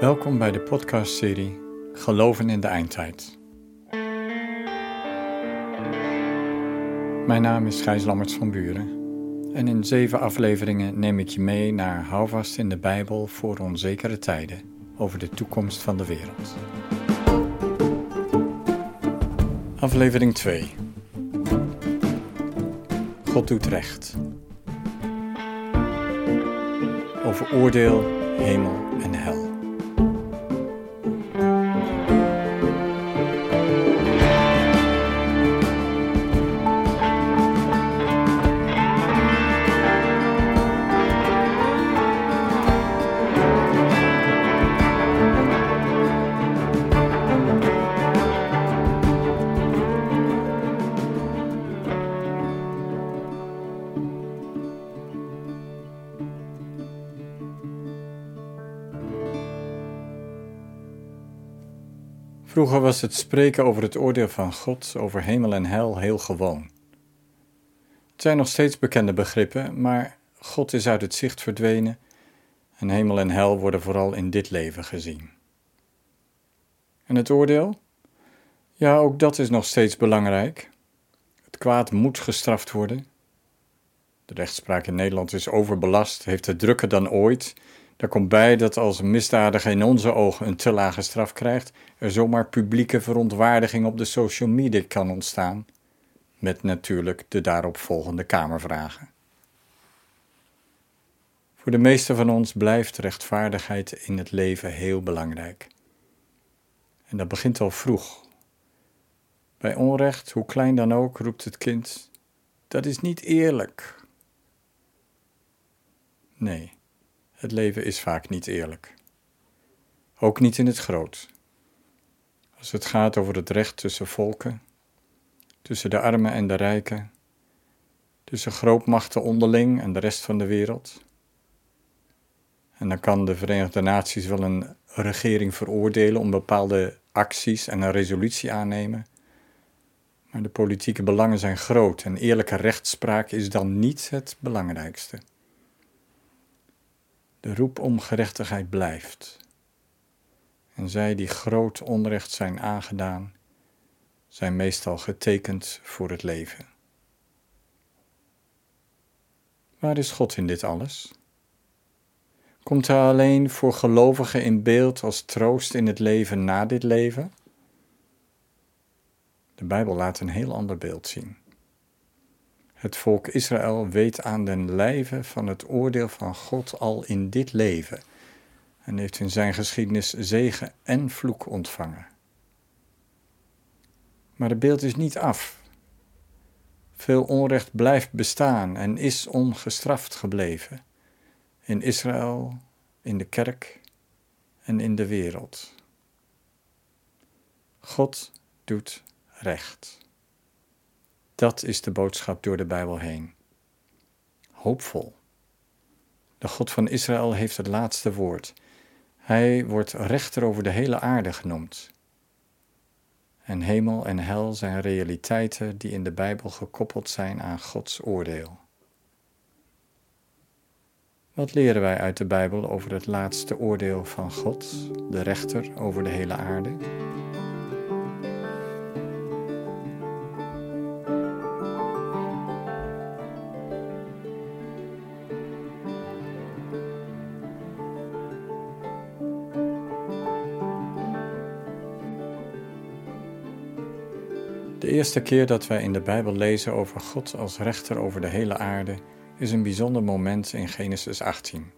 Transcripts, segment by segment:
Welkom bij de podcastserie Geloven in de Eindtijd. Mijn naam is Gijs Lammerts van Buren en in zeven afleveringen neem ik je mee naar Houvast in de Bijbel voor onzekere tijden over de toekomst van de wereld. Aflevering 2 God doet recht. Over oordeel, hemel en hel. Vroeger was het spreken over het oordeel van God over hemel en hel heel gewoon. Het zijn nog steeds bekende begrippen, maar God is uit het zicht verdwenen en hemel en hel worden vooral in dit leven gezien. En het oordeel? Ja, ook dat is nog steeds belangrijk. Het kwaad moet gestraft worden. De rechtspraak in Nederland is overbelast, heeft het drukker dan ooit daar komt bij dat als een misdadiger in onze ogen een te lage straf krijgt, er zomaar publieke verontwaardiging op de social media kan ontstaan, met natuurlijk de daaropvolgende kamervragen. Voor de meesten van ons blijft rechtvaardigheid in het leven heel belangrijk. En dat begint al vroeg. Bij onrecht, hoe klein dan ook, roept het kind: Dat is niet eerlijk. Nee. Het leven is vaak niet eerlijk. Ook niet in het groot. Als het gaat over het recht tussen volken, tussen de armen en de rijken, tussen grootmachten onderling en de rest van de wereld. En dan kan de Verenigde Naties wel een regering veroordelen om bepaalde acties en een resolutie aannemen. Maar de politieke belangen zijn groot en eerlijke rechtspraak is dan niet het belangrijkste. De roep om gerechtigheid blijft. En zij die groot onrecht zijn aangedaan, zijn meestal getekend voor het leven. Waar is God in dit alles? Komt hij alleen voor gelovigen in beeld als troost in het leven na dit leven? De Bijbel laat een heel ander beeld zien. Het volk Israël weet aan den lijve van het oordeel van God al in dit leven en heeft in zijn geschiedenis zegen en vloek ontvangen. Maar het beeld is niet af. Veel onrecht blijft bestaan en is ongestraft gebleven. In Israël, in de kerk en in de wereld. God doet recht. Dat is de boodschap door de Bijbel heen. Hoopvol. De God van Israël heeft het laatste woord. Hij wordt rechter over de hele aarde genoemd. En hemel en hel zijn realiteiten die in de Bijbel gekoppeld zijn aan Gods oordeel. Wat leren wij uit de Bijbel over het laatste oordeel van God, de rechter over de hele aarde? Eerste keer dat wij in de Bijbel lezen over God als rechter over de hele aarde is een bijzonder moment in Genesis 18.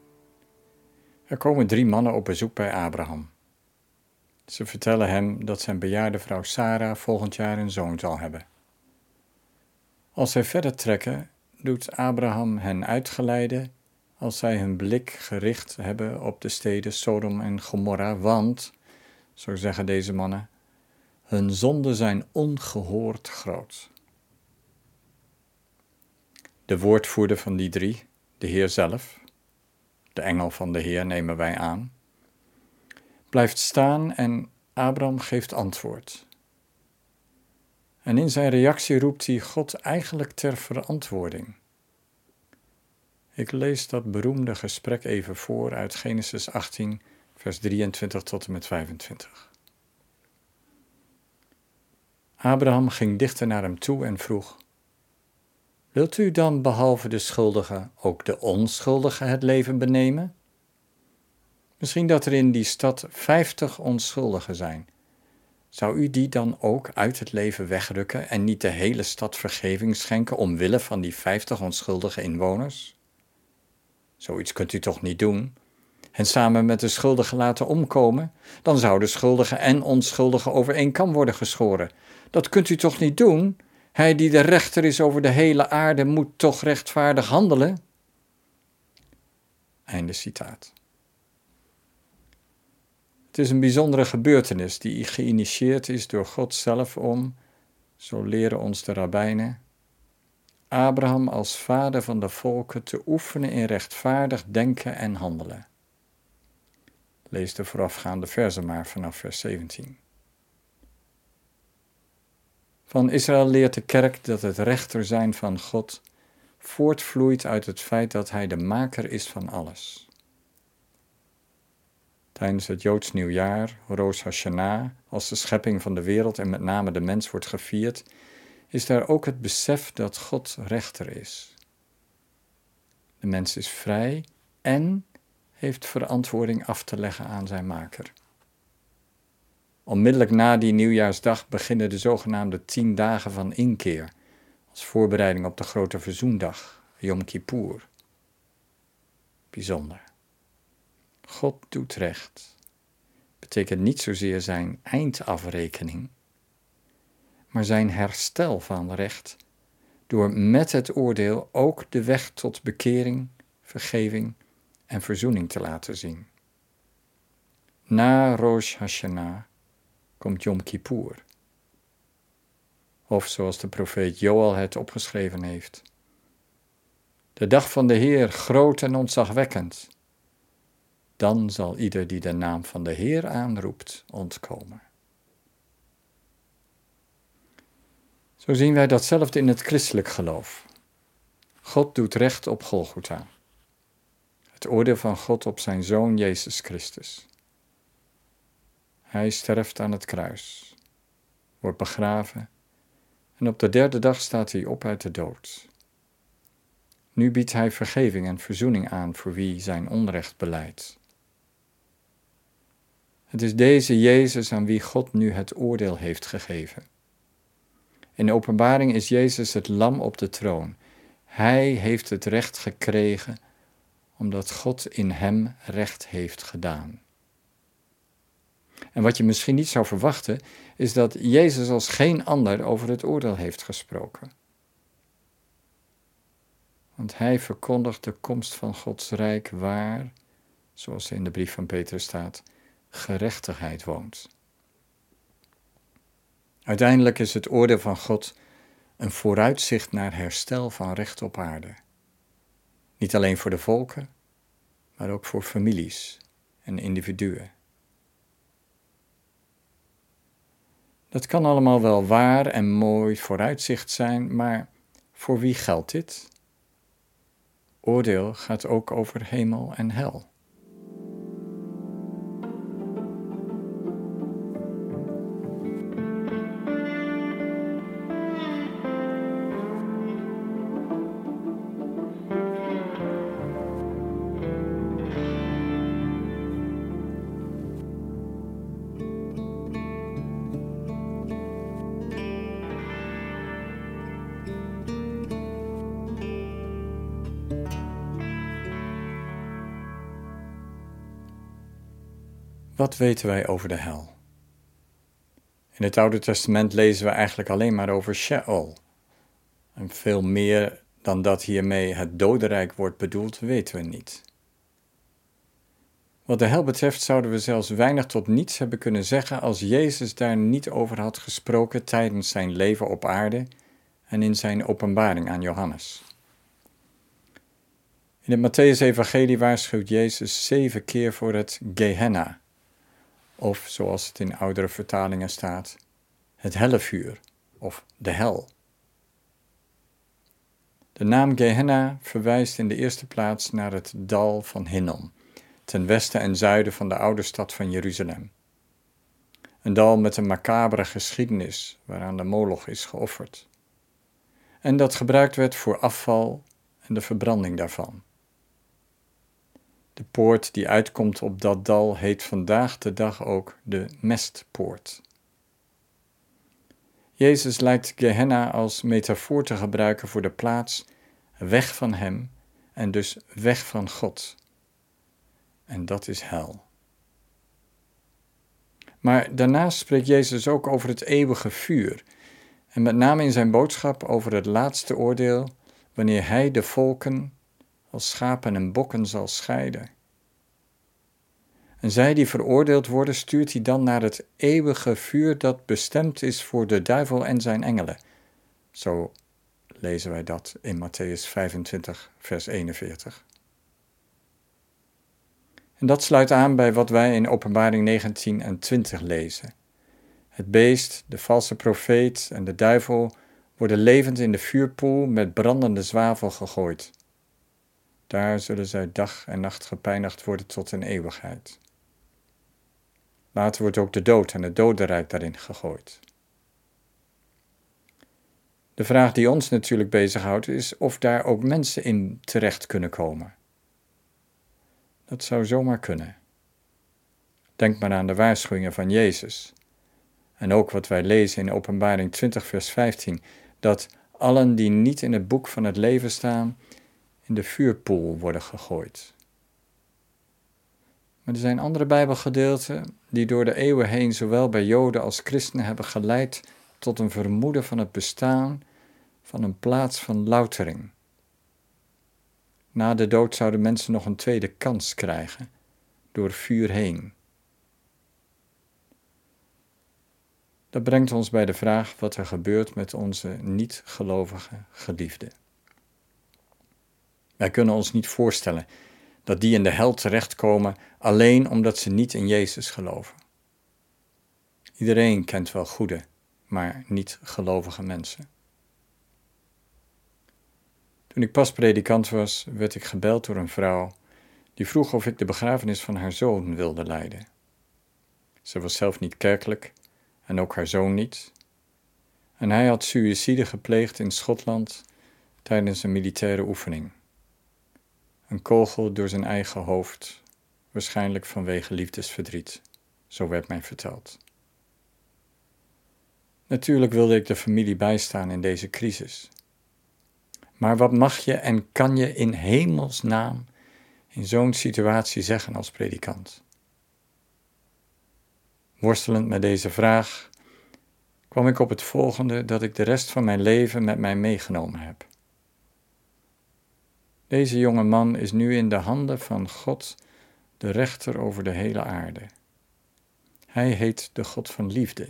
Er komen drie mannen op bezoek bij Abraham. Ze vertellen hem dat zijn bejaarde vrouw Sarah volgend jaar een zoon zal hebben. Als zij verder trekken, doet Abraham hen uitgeleiden als zij hun blik gericht hebben op de steden Sodom en Gomorra, want, zo zeggen deze mannen, hun zonden zijn ongehoord groot. De woordvoerder van die drie, de Heer zelf, de engel van de Heer nemen wij aan, blijft staan en Abraham geeft antwoord. En in zijn reactie roept hij God eigenlijk ter verantwoording. Ik lees dat beroemde gesprek even voor uit Genesis 18, vers 23 tot en met 25. Abraham ging dichter naar hem toe en vroeg: Wilt u dan behalve de schuldige ook de onschuldige het leven benemen? Misschien dat er in die stad vijftig onschuldigen zijn. Zou u die dan ook uit het leven wegrukken en niet de hele stad vergeving schenken omwille van die vijftig onschuldige inwoners? Zoiets kunt u toch niet doen? En samen met de schuldigen laten omkomen? Dan zouden schuldigen en onschuldigen over één kam worden geschoren. Dat kunt u toch niet doen? Hij die de rechter is over de hele aarde moet toch rechtvaardig handelen? Einde citaat. Het is een bijzondere gebeurtenis die geïnitieerd is door God zelf om, zo leren ons de rabbijnen, Abraham als vader van de volken te oefenen in rechtvaardig denken en handelen. Lees de voorafgaande verzen maar vanaf vers 17. Van Israël leert de kerk dat het rechter zijn van God voortvloeit uit het feit dat Hij de maker is van alles. Tijdens het Joods nieuwjaar, Rosh Hashanah, als de schepping van de wereld en met name de mens wordt gevierd, is daar ook het besef dat God rechter is. De mens is vrij en heeft verantwoording af te leggen aan zijn maker. Onmiddellijk na die nieuwjaarsdag beginnen de zogenaamde tien dagen van inkeer, als voorbereiding op de grote verzoendag, Yom Kippur. Bijzonder. God doet recht. Betekent niet zozeer zijn eindafrekening, maar zijn herstel van recht, door met het oordeel ook de weg tot bekering, vergeving en verzoening te laten zien. Na Rosh Hashanah komt Yom Kippur. Of zoals de profeet Joel het opgeschreven heeft. De dag van de Heer groot en ontzagwekkend. Dan zal ieder die de naam van de Heer aanroept ontkomen. Zo zien wij datzelfde in het christelijk geloof. God doet recht op Golgotha. Het oordeel van God op zijn Zoon Jezus Christus. Hij sterft aan het kruis, wordt begraven en op de derde dag staat hij op uit de dood. Nu biedt hij vergeving en verzoening aan voor wie zijn onrecht beleidt. Het is deze Jezus aan wie God nu het oordeel heeft gegeven. In de openbaring is Jezus het lam op de troon. Hij heeft het recht gekregen omdat God in hem recht heeft gedaan. En wat je misschien niet zou verwachten, is dat Jezus als geen ander over het oordeel heeft gesproken. Want hij verkondigt de komst van Gods rijk waar, zoals in de brief van Petrus staat, gerechtigheid woont. Uiteindelijk is het oordeel van God een vooruitzicht naar herstel van recht op aarde. Niet alleen voor de volken, maar ook voor families en individuen. Dat kan allemaal wel waar en mooi vooruitzicht zijn, maar voor wie geldt dit? Oordeel gaat ook over hemel en hel. Wat weten wij over de hel? In het Oude Testament lezen we eigenlijk alleen maar over Sheol. En veel meer dan dat hiermee het dodenrijk wordt bedoeld, weten we niet. Wat de hel betreft zouden we zelfs weinig tot niets hebben kunnen zeggen als Jezus daar niet over had gesproken tijdens zijn leven op aarde en in zijn openbaring aan Johannes. In het Matthäus-evangelie waarschuwt Jezus zeven keer voor het Gehenna, of zoals het in oudere vertalingen staat, het hellevuur of de hel. De naam Gehenna verwijst in de eerste plaats naar het dal van Hinnom, ten westen en zuiden van de oude stad van Jeruzalem. Een dal met een macabere geschiedenis waaraan de moloch is geofferd. En dat gebruikt werd voor afval en de verbranding daarvan. Poort die uitkomt op dat dal heet vandaag de dag ook de mestpoort. Jezus lijkt Gehenna als metafoor te gebruiken voor de plaats weg van Hem en dus weg van God. En dat is hel. Maar daarnaast spreekt Jezus ook over het eeuwige vuur. En met name in zijn boodschap over het laatste oordeel, wanneer hij de volken als schapen en bokken zal scheiden. En zij die veroordeeld worden, stuurt hij dan naar het eeuwige vuur dat bestemd is voor de duivel en zijn engelen. Zo lezen wij dat in Matthäus 25, vers 41. En dat sluit aan bij wat wij in Openbaring 19 en 20 lezen. Het beest, de valse profeet en de duivel worden levend in de vuurpoel met brandende zwavel gegooid. Daar zullen zij dag en nacht gepijnigd worden tot een eeuwigheid. Later wordt ook de dood en het dodenrijk daarin gegooid. De vraag die ons natuurlijk bezighoudt is of daar ook mensen in terecht kunnen komen. Dat zou zomaar kunnen. Denk maar aan de waarschuwingen van Jezus. En ook wat wij lezen in Openbaring 20, vers 15, dat allen die niet in het boek van het leven staan, in de vuurpoel worden gegooid. Maar er zijn andere Bijbelgedeelten die door de eeuwen heen zowel bij Joden als christenen hebben geleid tot een vermoeden van het bestaan van een plaats van loutering. Na de dood zouden mensen nog een tweede kans krijgen, door vuur heen. Dat brengt ons bij de vraag wat er gebeurt met onze niet-gelovige geliefden. Wij kunnen ons niet voorstellen dat die in de hel terechtkomen alleen omdat ze niet in Jezus geloven. Iedereen kent wel goede, maar niet gelovige mensen. Toen ik pas predikant was, werd ik gebeld door een vrouw die vroeg of ik de begrafenis van haar zoon wilde leiden. Ze was zelf niet kerkelijk en ook haar zoon niet. En hij had suïcide gepleegd in Schotland tijdens een militaire oefening. Een kogel door zijn eigen hoofd, waarschijnlijk vanwege liefdesverdriet, zo werd mij verteld. Natuurlijk wilde ik de familie bijstaan in deze crisis. Maar wat mag je en kan je in hemelsnaam in zo'n situatie zeggen als predikant? Worstelend met deze vraag kwam ik op het volgende dat ik de rest van mijn leven met mij meegenomen heb. Deze jonge man is nu in de handen van God, de rechter over de hele aarde. Hij heet de God van liefde.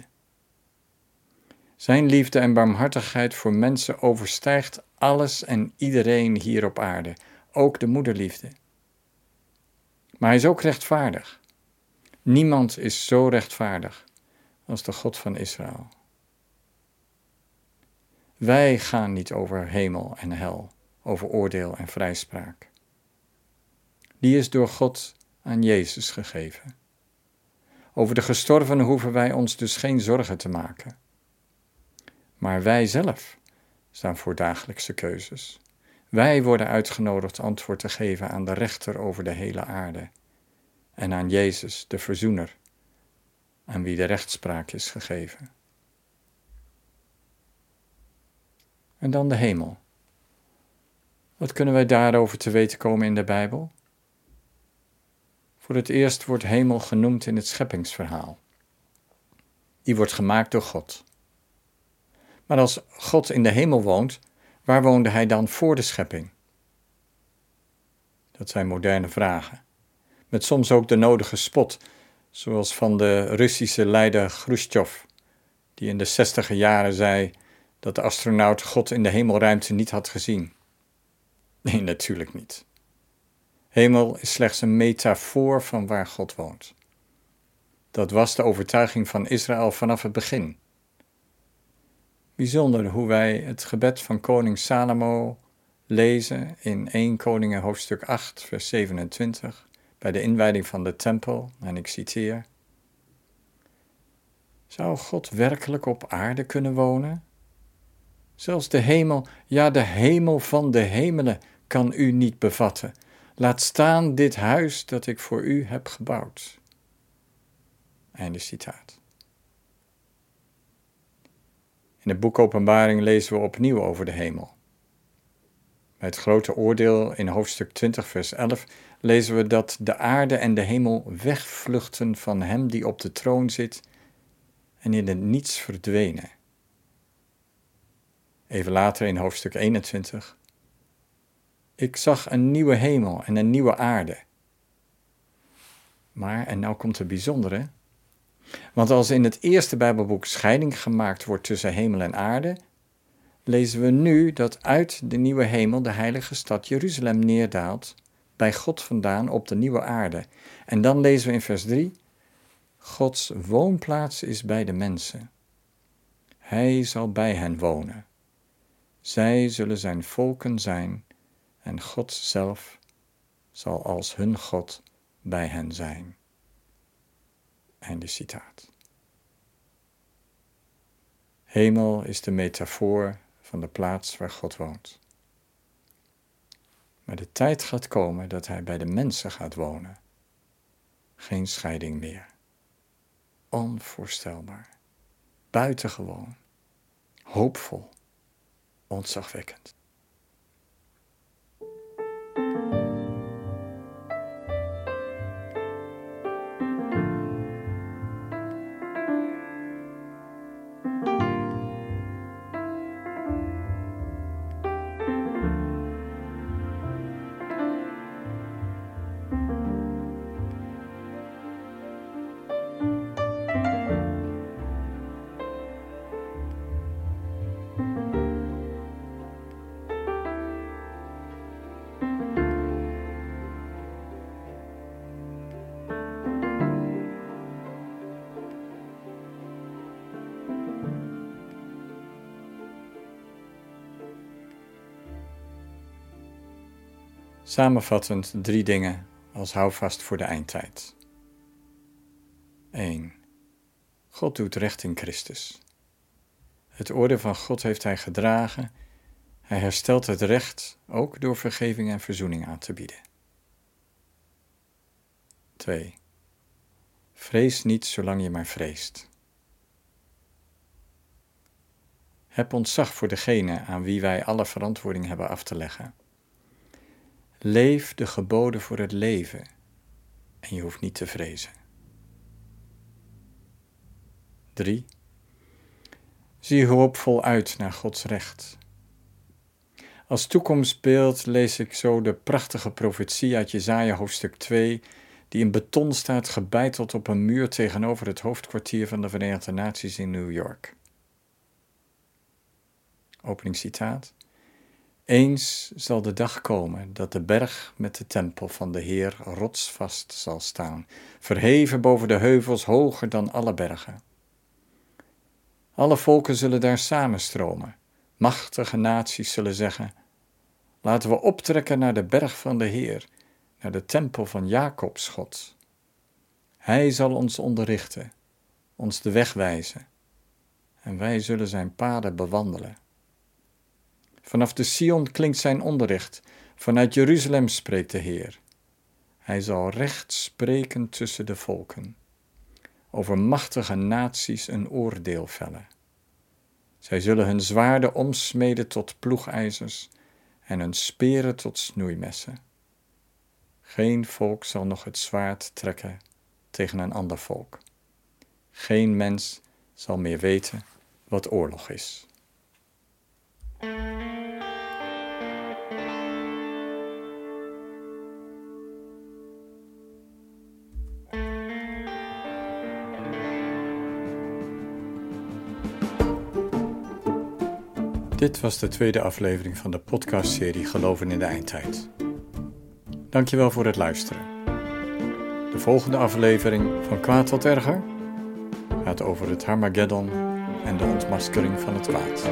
Zijn liefde en barmhartigheid voor mensen overstijgt alles en iedereen hier op aarde, ook de moederliefde. Maar hij is ook rechtvaardig. Niemand is zo rechtvaardig als de God van Israël. Wij gaan niet over hemel en hel, over oordeel en vrijspraak. Die is door God aan Jezus gegeven. Over de gestorvenen hoeven wij ons dus geen zorgen te maken. Maar wij zelf staan voor dagelijkse keuzes. Wij worden uitgenodigd antwoord te geven aan de rechter over de hele aarde en aan Jezus, de verzoener, aan wie de rechtspraak is gegeven. En dan de hemel. Wat kunnen wij daarover te weten komen in de Bijbel? Voor het eerst wordt hemel genoemd in het scheppingsverhaal. Die wordt gemaakt door God. Maar als God in de hemel woont, waar woonde hij dan voor de schepping? Dat zijn moderne vragen. Met soms ook de nodige spot, zoals van de Russische leider Khrushchev, die in de zestiger jaren zei dat de astronaut God in de hemelruimte niet had gezien. Nee, natuurlijk niet. Hemel is slechts een metafoor van waar God woont. Dat was de overtuiging van Israël vanaf het begin. Bijzonder hoe wij het gebed van koning Salomo lezen in 1 Koningen hoofdstuk 8 vers 27 bij de inwijding van de tempel, en ik citeer: Zou God werkelijk op aarde kunnen wonen? Zelfs de hemel, ja, de hemel van de hemelen kan u niet bevatten. Laat staan dit huis dat ik voor u heb gebouwd. Einde citaat. In het boek Openbaring lezen we opnieuw over de hemel. Bij het grote oordeel in hoofdstuk 20, vers 11 lezen we dat de aarde en de hemel wegvluchten van hem die op de troon zit en in het niets verdwenen. Even later in hoofdstuk 21. Ik zag een nieuwe hemel en een nieuwe aarde. Maar, en nou komt het bijzondere, want als in het eerste Bijbelboek scheiding gemaakt wordt tussen hemel en aarde, lezen we nu dat uit de nieuwe hemel de heilige stad Jeruzalem neerdaalt, bij God vandaan op de nieuwe aarde. En dan lezen we in vers 3: Gods woonplaats is bij de mensen. Hij zal bij hen wonen. Zij zullen zijn volken zijn en God zelf zal als hun God bij hen zijn. Einde citaat. Hemel is de metafoor van de plaats waar God woont. Maar de tijd gaat komen dat Hij bij de mensen gaat wonen. Geen scheiding meer. Onvoorstelbaar. Buitengewoon. Hoopvol. Ontzagwekkend. Samenvattend drie dingen als houvast voor de eindtijd. 1. God doet recht in Christus. Het orde van God heeft Hij gedragen. Hij herstelt het recht ook door vergeving en verzoening aan te bieden. 2. Vrees niet zolang je maar vreest. Heb ontzag voor degene aan wie wij alle verantwoording hebben af te leggen. Leef de geboden voor het leven en je hoeft niet te vrezen. 3. Zie hoopvol uit naar Gods recht. Als toekomstbeeld lees ik zo de prachtige profetie uit Jesaja hoofdstuk 2, die in beton staat gebeiteld op een muur tegenover het hoofdkwartier van de Verenigde Naties in New York. Openingscitaat. Eens zal de dag komen dat de berg met de tempel van de Heer rotsvast zal staan, verheven boven de heuvels hoger dan alle bergen. Alle volken zullen daar samenstromen, machtige naties zullen zeggen: Laten we optrekken naar de berg van de Heer, naar de tempel van Jacobs God. Hij zal ons onderrichten, ons de weg wijzen, en wij zullen zijn paden bewandelen. Vanaf de Sion klinkt zijn onderricht. Vanuit Jeruzalem spreekt de Heer. Hij zal recht spreken tussen de volken. Over machtige naties een oordeel vellen. Zij zullen hun zwaarden omsmeden tot ploegijzers en hun speren tot snoeimessen. Geen volk zal nog het zwaard trekken tegen een ander volk. Geen mens zal meer weten wat oorlog is. Dit was de tweede aflevering van de podcastserie Geloven in de Eindtijd. Dankjewel voor het luisteren. De volgende aflevering van Kwaad tot Erger gaat over het Harmageddon en de ontmaskering van het kwaad.